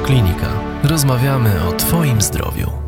Radioklinika. Rozmawiamy o Twoim zdrowiu.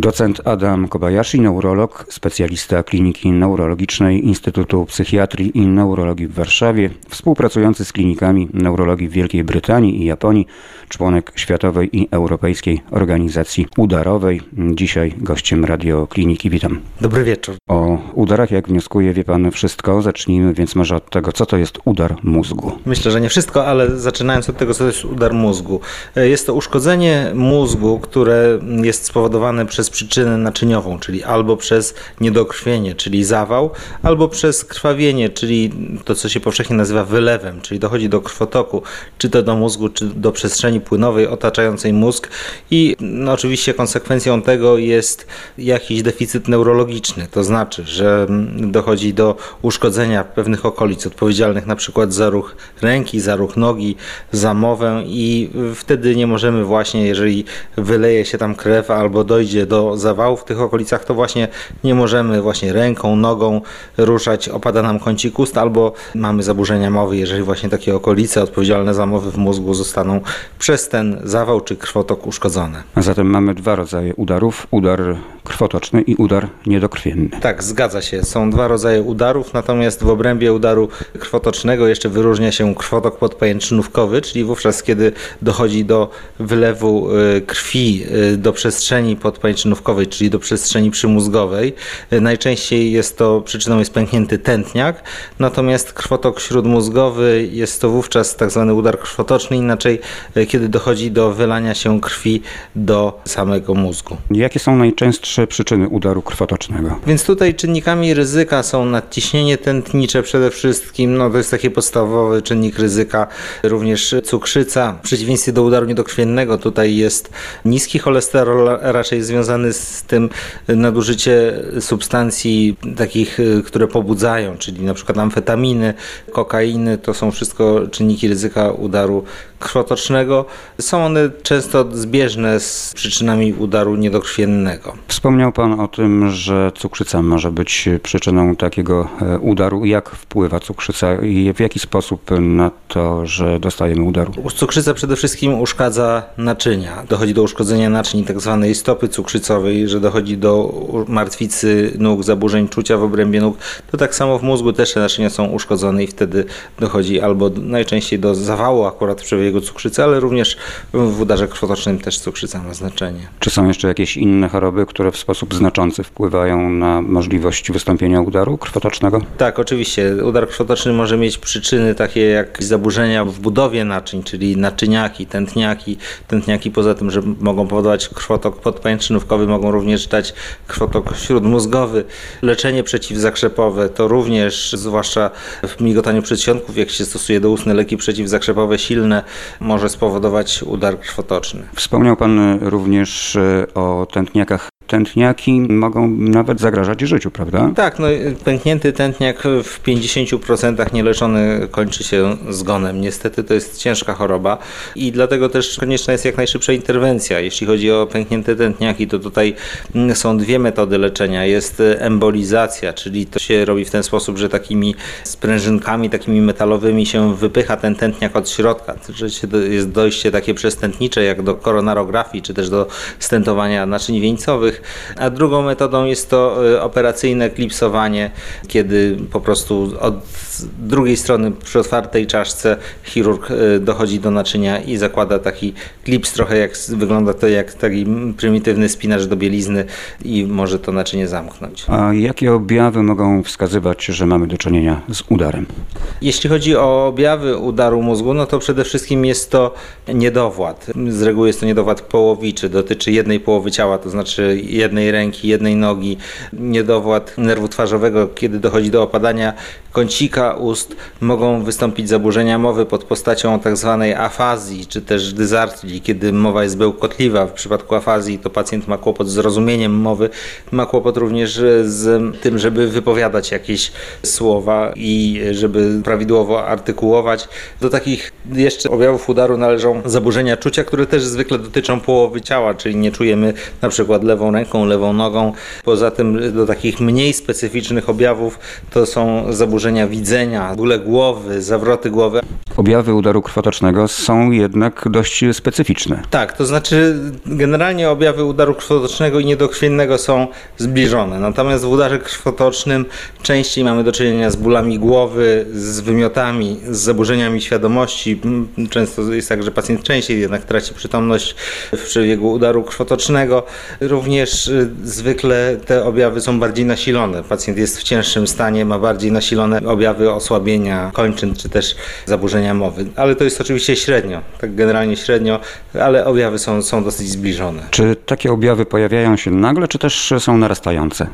Docent Adam Kobayashi, neurolog, specjalista Kliniki Neurologicznej Instytutu Psychiatrii i Neurologii w Warszawie, współpracujący z klinikami neurologii w Wielkiej Brytanii i Japonii, członek Światowej i Europejskiej Organizacji Udarowej. Dzisiaj gościem Radiokliniki. Witam. Dobry wieczór. O udarach, jak wnioskuję, wie pan wszystko. Zacznijmy więc może od tego, co to jest udar mózgu. Myślę, że nie wszystko, ale zaczynając od tego, co to jest udar mózgu. Jest to uszkodzenie mózgu, które jest spowodowane przez przez przyczynę naczyniową, czyli albo przez niedokrwienie, czyli zawał, albo przez krwawienie, czyli to, co się powszechnie nazywa wylewem, czyli dochodzi do krwotoku, czy to do mózgu, czy do przestrzeni płynowej otaczającej mózg. I no, oczywiście konsekwencją tego jest jakiś deficyt neurologiczny, to znaczy, że dochodzi do uszkodzenia pewnych okolic odpowiedzialnych na przykład za ruch ręki, za ruch nogi, za mowę i wtedy nie możemy właśnie, jeżeli wyleje się tam krew albo dojdzie do zawału w tych okolicach, to właśnie nie możemy właśnie ręką, nogą ruszać, opada nam kącik ust albo mamy zaburzenia mowy, jeżeli właśnie takie okolice odpowiedzialne za mowy w mózgu zostaną przez ten zawał czy krwotok uszkodzone. A zatem mamy dwa rodzaje udarów, udar krwotoczny i udar niedokrwienny. Tak, zgadza się. Są dwa rodzaje udarów, natomiast w obrębie udaru krwotocznego jeszcze wyróżnia się krwotok podpajęczynówkowy, czyli wówczas, kiedy dochodzi do wylewu y, krwi y, do przestrzeni podpajęczynówkowej, przyczynówkowej, czyli do przestrzeni przymózgowej. Najczęściej jest to przyczyną jest pęknięty tętniak, natomiast krwotok śródmózgowy jest to wówczas tak zwany udar krwotoczny, inaczej e, kiedy dochodzi do wylania się krwi do samego mózgu. Jakie są najczęstsze przyczyny udaru krwotocznego? Więc tutaj czynnikami ryzyka są nadciśnienie tętnicze przede wszystkim, no to jest taki podstawowy czynnik ryzyka, również cukrzyca. W przeciwieństwie do udaru niedokrwiennego tutaj jest niski cholesterol raczej związany związany z tym nadużycie substancji takich, y, które pobudzają, czyli na przykład amfetaminy, kokainy, to są wszystko czynniki ryzyka udaru krwotocznego. Są one często zbieżne z przyczynami udaru niedokrwiennego. Wspomniał Pan o tym, że cukrzyca może być przyczyną takiego e, udaru. Jak wpływa cukrzyca i w jaki sposób na to, że dostajemy udaru? Cukrzyca przede wszystkim uszkadza naczynia. Dochodzi do uszkodzenia naczyń tzw. Tak stopy cukrzycowej, że dochodzi do martwicy nóg, zaburzeń czucia w obrębie nóg. To tak samo w mózgu też te naczynia są uszkodzone i wtedy dochodzi albo najczęściej do zawału akurat w przebiegu jego cukrzycy, ale również w udarze krwotocznym też cukrzyca ma znaczenie. Czy są jeszcze jakieś inne choroby, które w sposób znaczący wpływają na możliwość wystąpienia udaru krwotocznego? Tak, oczywiście. Udar krwotoczny może mieć przyczyny takie jak zaburzenia w budowie naczyń, czyli naczyniaki, tętniaki. Tętniaki poza tym, że mogą powodować krwotok podpajęczynówkowy, mogą również dać krwotok śródmózgowy. Leczenie przeciwzakrzepowe to również, zwłaszcza w migotaniu przedsionków, jak się stosuje do ustne leki przeciwzakrzepowe silne, może spowodować udar krwotoczny. Wspomniał Pan również e, o tętniakach tętniaki mogą nawet zagrażać życiu, prawda? Tak, no, pęknięty tętniak w 50% nieleczony kończy się zgonem. Niestety to jest ciężka choroba i dlatego też konieczna jest jak najszybsza interwencja. Jeśli chodzi o pęknięte tętniaki, to tutaj są dwie metody leczenia. Jest embolizacja, czyli to się robi w ten sposób, że takimi sprężynkami, takimi metalowymi się wypycha ten tętniak od środka, jest dojście takie przestępnicze jak do koronarografii, czy też do stentowania naczyń wieńcowych a drugą metodą jest to y, operacyjne klipsowanie, kiedy po prostu od drugiej strony przy otwartej czaszce chirurg y, dochodzi do naczynia i zakłada taki klips, trochę jak wygląda to jak taki prymitywny spinacz do bielizny i może to naczynie zamknąć. A jakie objawy mogą wskazywać, że mamy do czynienia z udarem? Jeśli chodzi o objawy udaru mózgu, no to przede wszystkim jest to niedowład. Z reguły jest to niedowład połowiczy, dotyczy jednej połowy ciała, to znaczy jednej ręki, jednej nogi, niedowład nerwu twarzowego, kiedy dochodzi do opadania kącika ust, mogą wystąpić zaburzenia mowy pod postacią tzw. Tak afazji, czy też dysartrii, kiedy mowa jest bełkotliwa. W przypadku afazji to pacjent ma kłopot z rozumieniem mowy, ma kłopot również z tym, żeby wypowiadać jakieś słowa i żeby prawidłowo artykułować. Do takich jeszcze objawów udaru należą zaburzenia czucia, które też zwykle dotyczą połowy ciała, czyli nie czujemy na przykład lewą ręką, lewą nogą. Poza tym do takich mniej specyficznych objawów to są zaburzenia widzenia, bóle głowy, zawroty głowy. Objawy udaru krwotocznego są jednak dość specyficzne. Tak, to znaczy generalnie objawy udaru krwotocznego i niedokrwiennego są zbliżone. Natomiast w udarze krwotocznym częściej mamy do czynienia z bólami głowy, z wymiotami, z zaburzeniami świadomości. Często jest tak, że pacjent częściej jednak traci przytomność w przebiegu udaru krwotocznego. Również y, zwykle te objawy są bardziej nasilone. Pacjent jest w cięższym stanie, ma bardziej nasilone objawy osłabienia kończyn czy też zaburzenia mowy. Ale to jest oczywiście średnio, tak generalnie średnio, ale objawy są, są dosyć zbliżone. Czy takie objawy pojawiają się nagle, czy też są narastające?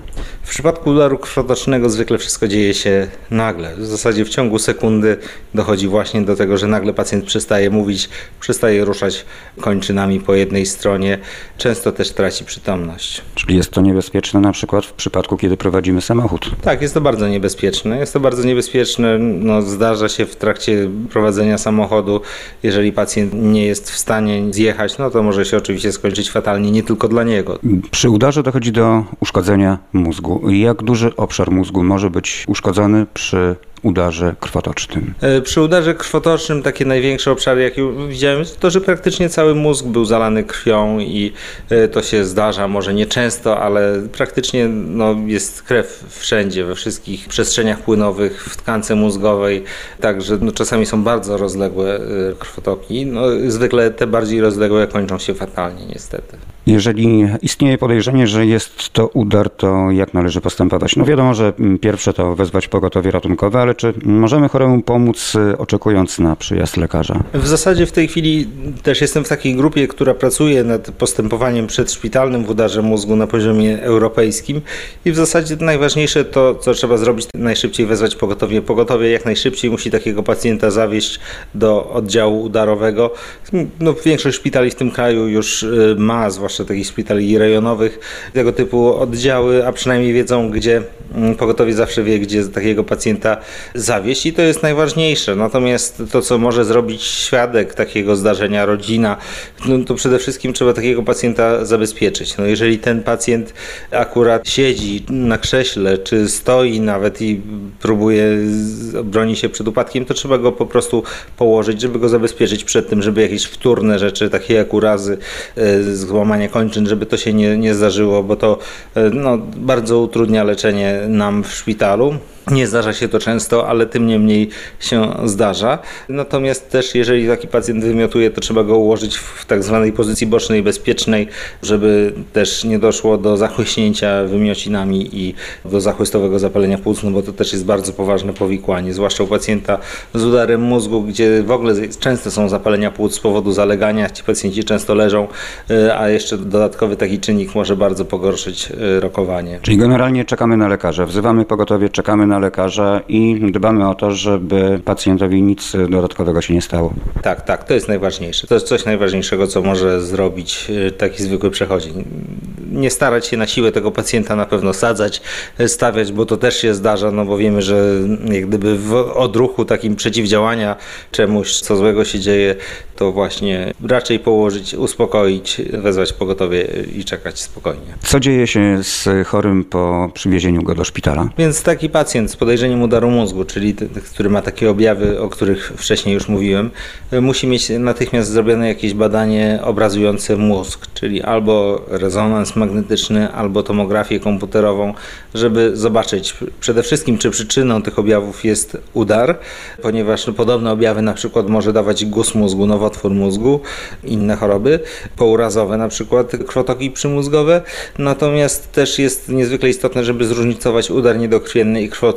W przypadku udaru krwotocznego zwykle wszystko dzieje się nagle. W zasadzie w ciągu sekundy dochodzi właśnie do tego, że nagle pacjent przestaje mówić, przestaje ruszać kończynami po jednej stronie, często też traci przytomność. Czyli jest to niebezpieczne na przykład w przypadku, kiedy prowadzimy samochód? Tak, jest to bardzo niebezpieczne. Jest to bardzo niebezpieczne. No, zdarza się w trakcie prowadzenia samochodu, jeżeli pacjent nie jest w stanie zjechać, no to może się oczywiście skończyć fatalnie, nie tylko dla niego. Przy udarze dochodzi do uszkodzenia mózgu. Jak duży obszar mózgu może być uszkodzony przy udarze krwotocznym? E, przy udarze krwotocznym takie największe obszary, jakie widziałem, to, że praktycznie cały mózg był zalany krwią i e, to się zdarza, może nie często, ale praktycznie no, jest krew wszędzie, we wszystkich przestrzeniach płynowych, w tkance mózgowej, także no, czasami są bardzo rozległe e, krwotoki. No, zwykle te bardziej rozległe kończą się fatalnie niestety. Jeżeli istnieje podejrzenie, że jest to udar, to jak należy postępować? No wiadomo, że pierwsze to wezwać pogotowie ratunkowe, ale czy możemy choremu pomóc y, oczekując na przyjazd lekarza? W zasadzie w tej chwili też jestem w takiej grupie, która pracuje nad postępowaniem przedszpitalnym w udarze mózgu na poziomie europejskim i w zasadzie najważniejsze to, co trzeba zrobić, najszybciej wezwać pogotowie. Pogotowie jak najszybciej musi takiego pacjenta zawieźć do oddziału udarowego. No, większość szpitali w tym kraju już y, ma, zwłaszcza takich szpitali rejonowych, tego typu oddziały, a przynajmniej wiedzą, gdzie mm, pogotowie zawsze wie, gdzie takiego pacjenta zawieść i to jest najważniejsze. Natomiast to, co może zrobić świadek takiego zdarzenia, rodzina, no to przede wszystkim trzeba takiego pacjenta zabezpieczyć. No jeżeli ten pacjent akurat siedzi na krześle, czy stoi nawet i próbuje bronić się przed upadkiem, to trzeba go po prostu położyć, żeby go zabezpieczyć przed tym, żeby jakieś wtórne rzeczy, takie jak urazy, e, złamanie kończyn, żeby to się nie, nie zdarzyło, bo to e, no, bardzo utrudnia leczenie nam w szpitalu. Nie zdarza się to często, ale tym niemniej się zdarza. Natomiast też jeżeli taki pacjent wymiotuje, to trzeba go ułożyć w tak zwanej pozycji bocznej bezpiecznej, żeby też nie doszło do zachłyśnięcia wymiocinami i do zachłystowego zapalenia płuc, no bo to też jest bardzo poważne powikłanie, zwłaszcza u pacjenta z udarem mózgu, gdzie w ogóle często są zapalenia płuc z powodu zalegania. Ci pacjenci często leżą, y, a jeszcze dodatkowy taki czynnik może bardzo pogorszyć y, rokowanie. Czyli generalnie czekamy na lekarza, wzywamy pogotowie, czekamy na na lekarza i dbamy o to, żeby pacjentowi nic dodatkowego się nie stało. Tak, tak, to jest najważniejsze. To jest coś najważniejszego, co może zrobić e, taki zwykły przechodzień. Nie starać się na siłę tego pacjenta na pewno sadzać, e, stawiać, bo to też się zdarza, no bo wiemy, że jak gdyby w odruchu takim przeciwdziałania czemuś, co złego się dzieje, to właśnie raczej położyć, uspokoić, wezwać pogotowie i czekać spokojnie. Co dzieje się z chorym po przywiezieniu go do szpitala? Więc taki pacjent pacjent z podejrzeniem udaru mózgu, czyli który ma takie objawy, o których wcześniej już mówiłem, e, musi mieć natychmiast zrobione jakieś badanie obrazujące mózg, czyli albo rezonans magnetyczny, albo tomografię komputerową, żeby zobaczyć przede wszystkim, czy przyczyną tych objawów jest udar, ponieważ podobne objawy na przykład może dawać guz mózgu, nowotwór mózgu, inne choroby, pourazowe na przykład krwotoki przymózgowe, natomiast też jest niezwykle istotne, żeby zróżnicować udar niedokrwienny i krwotok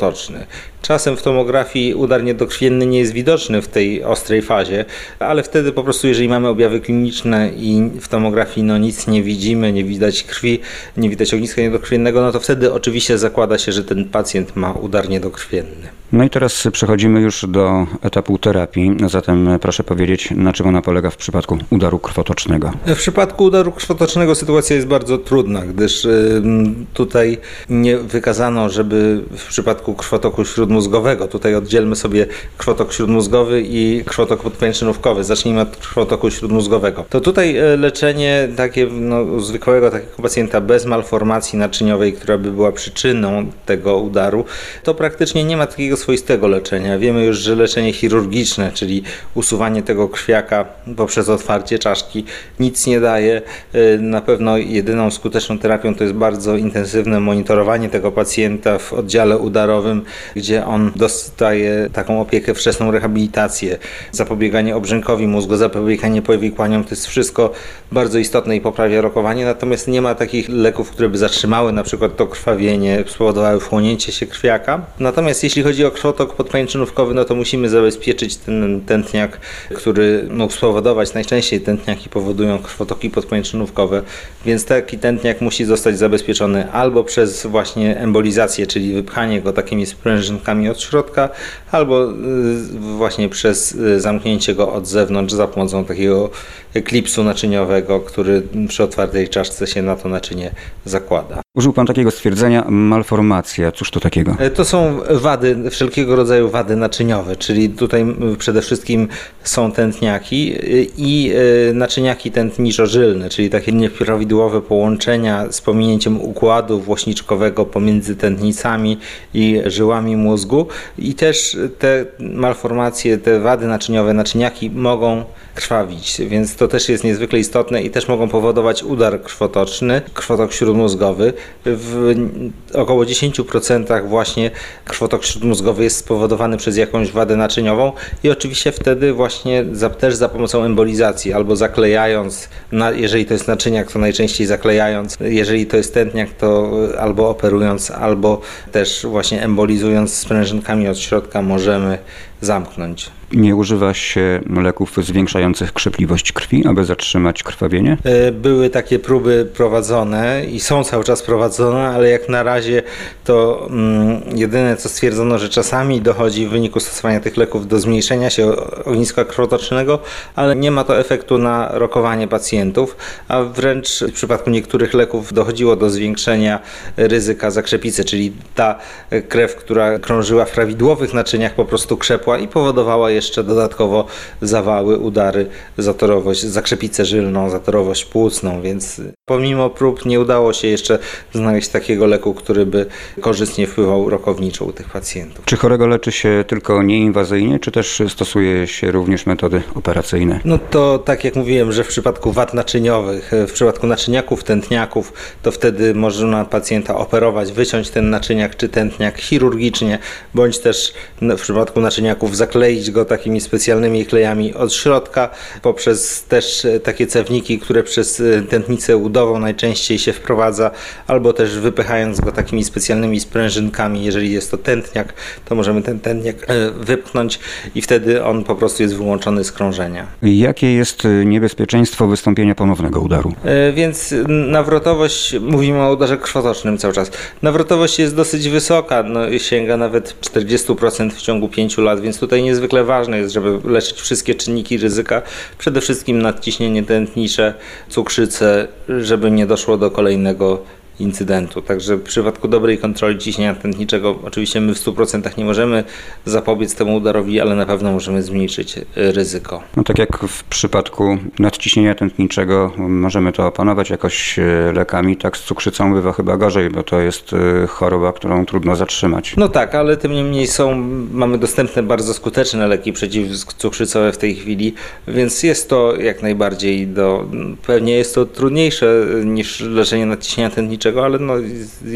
Czasem w tomografii udar niedokrwienny nie jest widoczny w tej ostrej fazie, ale wtedy po prostu jeżeli mamy objawy kliniczne i w tomografii no nic nie widzimy, nie widać krwi, nie widać ogniska niedokrwiennego, no to wtedy oczywiście zakłada się, że ten pacjent ma udar niedokrwienny. No i teraz przechodzimy już do etapu terapii. Zatem proszę powiedzieć, na czym ona polega w przypadku udaru krwotocznego? W przypadku udaru krwotocznego sytuacja jest bardzo trudna, gdyż tutaj nie wykazano, żeby w przypadku krwotoku śródmózgowego, tutaj oddzielmy sobie krwotok śródmózgowy i krwotok podpęczynówkowy. Zacznijmy od krwotoku śródmózgowego. To tutaj e, leczenie takie no, zwykłego takiego pacjenta bez malformacji naczyniowej, która by była przyczyną tego udaru, to praktycznie nie ma takiego swoistego leczenia. Wiemy już, że leczenie chirurgiczne, czyli usuwanie tego krwiaka poprzez otwarcie czaszki, nic nie daje. Y, na pewno jedyną skuteczną terapią to jest bardzo intensywne monitorowanie tego pacjenta w oddziale udarowym, gdzie on dostaje taką opiekę, wczesną rehabilitację, zapobieganie obrzękowi mózgu, zapobieganie powikłaniom. To jest wszystko bardzo istotne i poprawia rokowanie, natomiast nie ma takich leków, które by zatrzymały na przykład to krwawienie, spowodowały wchłonięcie się krwiaka. Natomiast jeśli chodzi o krwotok podpajęczynówkowy, no to musimy zabezpieczyć ten tętniak, który mógł spowodować, najczęściej tętniaki powodują krwotoki podpajęczynówkowe, więc taki tętniak musi zostać zabezpieczony albo przez właśnie embolizację, czyli wypchanie go takimi sprężynkami od środka, albo y, właśnie przez y, zamknięcie go od zewnątrz za pomocą takiego klipsu naczyniowego, który przy otwartej czaszce się na to naczynie zakłada. Użył Pan takiego stwierdzenia malformacja. Cóż to takiego? E, to są wady, wszelkiego rodzaju wady naczyniowe, czyli tutaj przede wszystkim są tętniaki e, i e, naczyniaki tętniczo-żylne, czyli takie nieprawidłowe połączenia z pominięciem układu włośniczkowego pomiędzy tętnicami i żyłami mózgu i też te malformacje, te wady naczyniowe, naczyniaki mogą krwawić, więc to też jest niezwykle istotne i też mogą powodować udar krwotoczny, krwotok śródmózgowy. W około 10% właśnie krwotok śródmózgowy jest spowodowany przez jakąś wadę naczyniową i oczywiście wtedy właśnie za, też za pomocą embolizacji albo zaklejając, na, jeżeli to jest naczyniak, to najczęściej zaklejając, jeżeli to jest tętniak, to albo operując, albo też właśnie embolizując sprężynkami od środka możemy zamknąć. Nie używa się leków zwiększających krzepliwość krwi, aby zatrzymać krwawienie? E, były takie próby prowadzone i są cały czas prowadzone, ale jak na razie to mm, jedyne co stwierdzono, że czasami dochodzi w wyniku stosowania tych leków do zmniejszenia się ogniska krwotocznego, ale nie ma to efektu na rokowanie pacjentów, a wręcz w przypadku niektórych leków dochodziło do zwiększenia ryzyka zakrzepicy, czyli ta krew, która krążyła w prawidłowych naczyniach po prostu krzepła i powodowała jeszcze dodatkowo zawały, udary, zatorowość, zakrzepicę żylną, zatorowość płucną, więc pomimo prób nie udało się jeszcze znaleźć takiego leku, który by korzystnie wpływał rokowniczo u tych pacjentów. Czy chorego leczy się tylko nieinwazyjnie, czy też stosuje się również metody operacyjne? No to tak jak mówiłem, że w przypadku wad naczyniowych, w przypadku naczyniaków, tętniaków, to wtedy można pacjenta operować, wyciąć ten naczyniak czy tętniak chirurgicznie, bądź też w przypadku naczyniaków zakleić go takimi specjalnymi klejami od środka, poprzez też takie cewniki, które przez tętnicę udową najczęściej się wprowadza, albo też wypychając go takimi specjalnymi sprężynkami. Jeżeli jest to tętniak, to możemy ten tętniak e, wypchnąć i wtedy on po prostu jest wyłączony z krążenia. Jakie jest niebezpieczeństwo wystąpienia ponownego udaru? E, więc nawrotowość, mówimy o udarze krwotocznym cały czas, nawrotowość jest dosyć wysoka, no, sięga nawet 40% w ciągu 5 lat, więc tutaj niezwykle ważne jest, żeby leczyć wszystkie czynniki ryzyka, przede wszystkim nadciśnienie tętnicze, cukrzycę, żeby nie doszło do kolejnego incydentu. Także w przypadku dobrej kontroli ciśnienia tętniczego oczywiście my w 100% nie możemy zapobiec temu udarowi, ale na pewno możemy zmniejszyć e, ryzyko. No tak jak w przypadku nadciśnienia tętniczego możemy to opanować jakoś e, lekami, tak z cukrzycą bywa chyba gorzej, bo to jest e, choroba, którą trudno zatrzymać. No tak, ale tym niemniej są, mamy dostępne bardzo skuteczne leki przeciwcukrzycowe w tej chwili, więc jest to jak najbardziej do, pewnie jest to trudniejsze niż leczenie nadciśnienia tętniczego, ale no,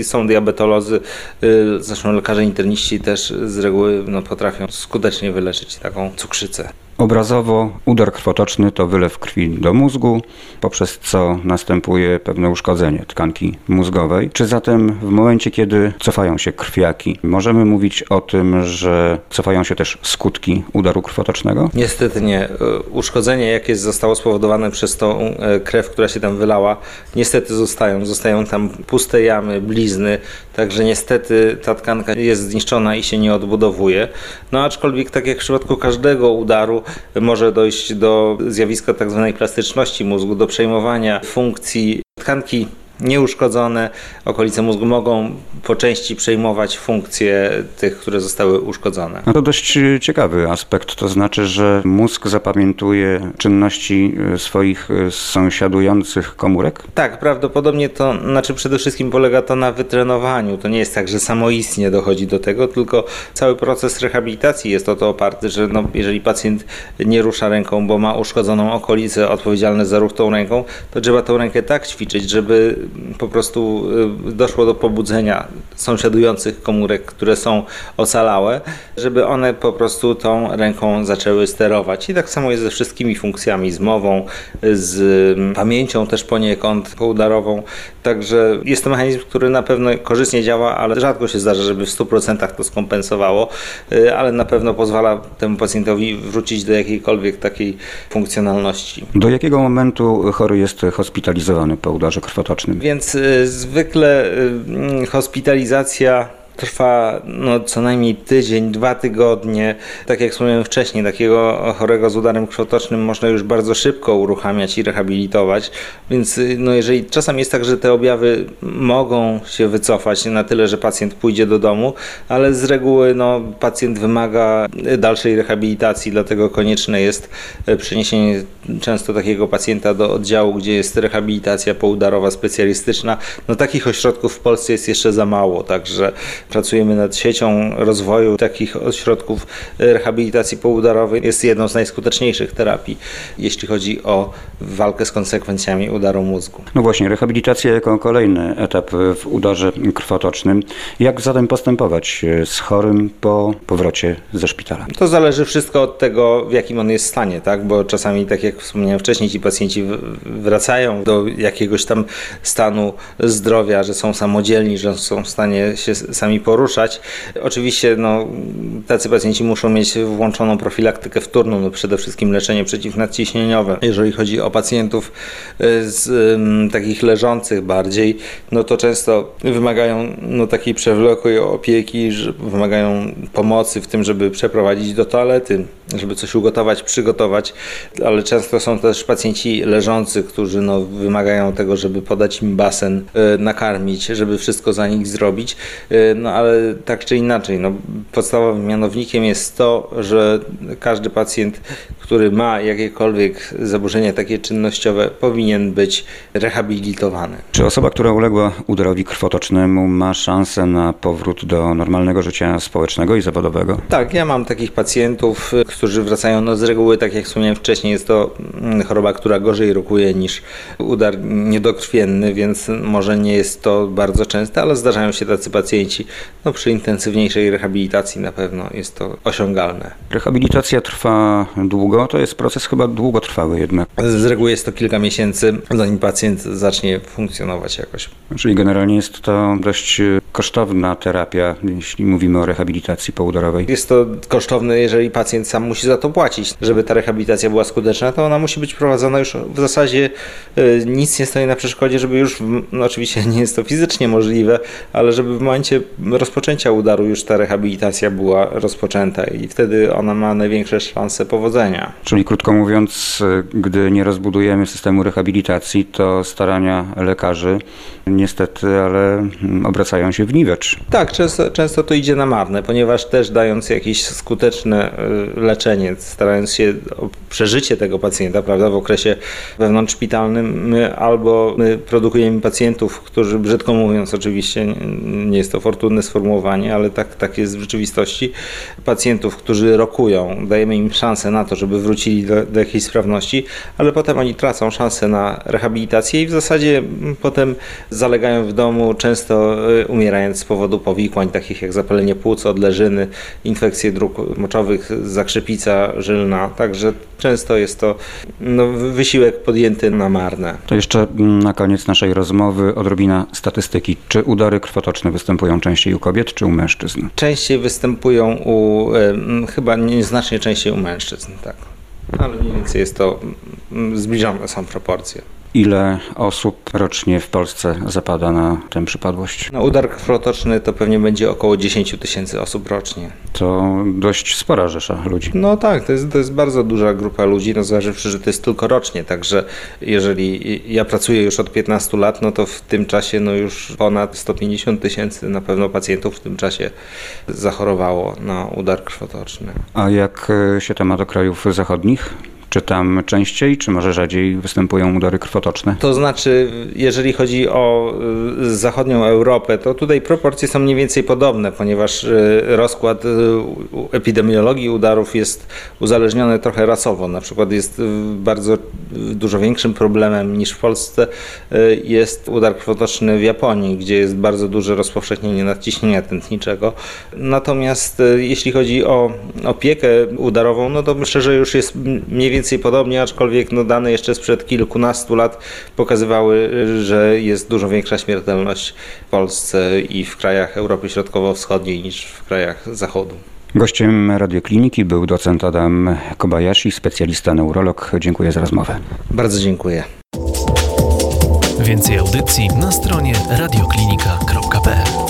są diabetolodzy, y, zresztą lekarze interniści też z reguły no, potrafią skutecznie wyleczyć taką cukrzycę. Obrazowo udar krwotoczny to wylew krwi do mózgu, poprzez co następuje pewne uszkodzenie tkanki mózgowej. Czy zatem w momencie, kiedy cofają się krwiaki, możemy mówić o tym, że cofają się też skutki udaru krwotocznego? Niestety nie. Uszkodzenie, jakie zostało spowodowane przez tą e, krew, która się tam wylała, niestety zostają. Zostają tam puste jamy, blizny, także niestety ta tkanka jest zniszczona i się nie odbudowuje. No aczkolwiek, tak jak w przypadku każdego udaru, może dojść do zjawiska. Tak plastyczności mózgu, do przejmowania funkcji tkanki nieuszkodzone, okolice mózgu mogą po części przejmować funkcje tych, które zostały uszkodzone. To dość ciekawy aspekt, to znaczy, że mózg zapamiętuje czynności swoich sąsiadujących komórek? Tak, prawdopodobnie to, znaczy przede wszystkim polega to na wytrenowaniu. To nie jest tak, że samoistnie dochodzi do tego, tylko cały proces rehabilitacji jest o to oparty, że no, jeżeli pacjent nie rusza ręką, bo ma uszkodzoną okolicę odpowiedzialne za ruch tą ręką, to trzeba tą rękę tak ćwiczyć, żeby po prostu y, doszło do pobudzenia sąsiadujących komórek, które są ocalałe, żeby one po prostu tą ręką zaczęły sterować. I tak samo jest ze wszystkimi funkcjami, z mową, z mm, pamięcią też poniekąd poudarową. Także jest to mechanizm, który na pewno korzystnie działa, ale rzadko się zdarza, żeby w 100% to skompensowało, y, ale na pewno pozwala temu pacjentowi wrócić do jakiejkolwiek takiej funkcjonalności. Do jakiego momentu chory jest hospitalizowany po udarze krwotocznym? Więc y, zwykle y, hospitalizacja trwa no, co najmniej tydzień, dwa tygodnie. Tak jak wspomniałem wcześniej, takiego chorego z udarem krwotocznym można już bardzo szybko uruchamiać i rehabilitować. Więc no, jeżeli czasem jest tak, że te objawy mogą się wycofać na tyle, że pacjent pójdzie do domu, ale z reguły no, pacjent wymaga dalszej rehabilitacji, dlatego konieczne jest przeniesienie często takiego pacjenta do oddziału, gdzie jest rehabilitacja poudarowa specjalistyczna. No takich ośrodków w Polsce jest jeszcze za mało, także Pracujemy nad siecią rozwoju takich ośrodków rehabilitacji poudarowej. Jest jedną z najskuteczniejszych terapii, jeśli chodzi o walkę z konsekwencjami udaru mózgu. No właśnie, rehabilitacja jako kolejny etap w udarze krwotocznym. Jak zatem postępować z chorym po powrocie ze szpitala? To zależy wszystko od tego, w jakim on jest stanie, tak? bo czasami, tak jak wspomniałem wcześniej, ci pacjenci wracają do jakiegoś tam stanu zdrowia, że są samodzielni, że są w stanie się sami poruszać. Oczywiście no, tacy pacjenci muszą mieć włączoną profilaktykę wtórną, no, przede wszystkim leczenie przeciwnadciśnieniowe. Jeżeli chodzi o pacjentów y, z takich leżących bardziej, no to często wymagają no, takiej przewlekłej opieki, że wymagają pomocy w tym, żeby przeprowadzić do toalety, żeby coś ugotować, przygotować, ale często są też pacjenci leżący, którzy no, wymagają tego, żeby podać im basen, y, nakarmić, żeby wszystko za nich zrobić. Y, no ale tak czy inaczej, no, podstawowym mianownikiem jest to, że każdy pacjent, który ma jakiekolwiek zaburzenia takie czynnościowe, powinien być rehabilitowany. Czy osoba, która uległa udarowi krwotocznemu, ma szansę na powrót do normalnego życia społecznego i zawodowego? Tak, ja mam takich pacjentów, którzy wracają no, z reguły, tak jak wspomniałem wcześniej, jest to mm, choroba, która gorzej rokuje niż udar niedokrwienny, więc może nie jest to bardzo częste, ale zdarzają się tacy pacjenci no przy intensywniejszej rehabilitacji na pewno jest to osiągalne. Rehabilitacja trwa długo, to jest proces chyba długotrwały jednak. Z reguły jest to kilka miesięcy, zanim pacjent zacznie funkcjonować jakoś. Czyli generalnie jest to dość kosztowna terapia, jeśli mówimy o rehabilitacji poudarowej. Jest to kosztowne, jeżeli pacjent sam musi za to płacić. Żeby ta rehabilitacja była skuteczna, to ona musi być prowadzona już w zasadzie y, nic nie stoi na przeszkodzie, żeby już, no oczywiście nie jest to fizycznie możliwe, ale żeby w momencie rozpoczęcia udaru już ta rehabilitacja była rozpoczęta i wtedy ona ma największe szanse powodzenia. Czyli krótko mówiąc, gdy nie rozbudujemy systemu rehabilitacji, to starania lekarzy niestety, ale obracają się w niwecz. Tak, często, często to idzie na marne, ponieważ też dając jakieś skuteczne y, leczenie, starając się o przeżycie tego pacjenta, prawda, w okresie wewnątrzszpitalnym, my albo my produkujemy pacjentów, którzy brzydko mówiąc oczywiście, nie jest to fortunne sformułowanie, ale tak, tak jest w rzeczywistości, pacjentów, którzy rokują, dajemy im szansę na to, żeby wrócili do, do jakiejś sprawności, ale potem oni tracą szansę na rehabilitację i w zasadzie potem zalegają w domu, często y, umierając z powodu powikłań takich jak zapalenie płuc, odleżyny, infekcje dróg moczowych, zakrzepica żylna, także często jest to no, wysiłek podjęty na marne. To jeszcze na koniec naszej rozmowy odrobina statystyki. Czy udary krwotoczne występują częściej u kobiet czy u mężczyzn? Częściej występują u, chyba nieznacznie częściej u mężczyzn, tak. Ale mniej więcej jest to, zbliżone są proporcje. Ile osób rocznie w Polsce zapada na tę przypadłość? No, udar krwotoczny to pewnie będzie około 10 tysięcy osób rocznie. To dość spora rzesza ludzi. No tak, to jest, to jest bardzo duża grupa ludzi, no zważywszy, że to jest tylko rocznie, także jeżeli ja pracuję już od 15 lat, no to w tym czasie no już ponad 150 tysięcy na pewno pacjentów w tym czasie zachorowało na udar krwotoczny. A jak się to ma do krajów zachodnich? Czy tam częściej, czy może rzadziej występują udory krwotoczne? To znaczy, jeżeli chodzi o y, zachodnią Europę, to tutaj proporcje są mniej więcej podobne, ponieważ y, rozkład y, epidemiologii udarów jest uzależniony trochę rasowo. Na przykład jest bardzo dużo większym problemem niż w Polsce jest udar krwotoczny w Japonii, gdzie jest bardzo duże rozpowszechnienie nadciśnienia tętniczego. Natomiast jeśli chodzi o opiekę udarową, no to myślę, że już jest mniej więcej więcej podobnie, aczkolwiek no, dane jeszcze sprzed kilkunastu lat pokazywały, że jest dużo większa śmiertelność w Polsce i w krajach Europy Środkowo-Wschodniej niż w krajach Zachodu. Gościem radiokliniki był docent Adam Kobayashi, specjalista neurolog. Dziękuję za rozmowę. Bardzo dziękuję. Więcej audycji na stronie radioklinika.pl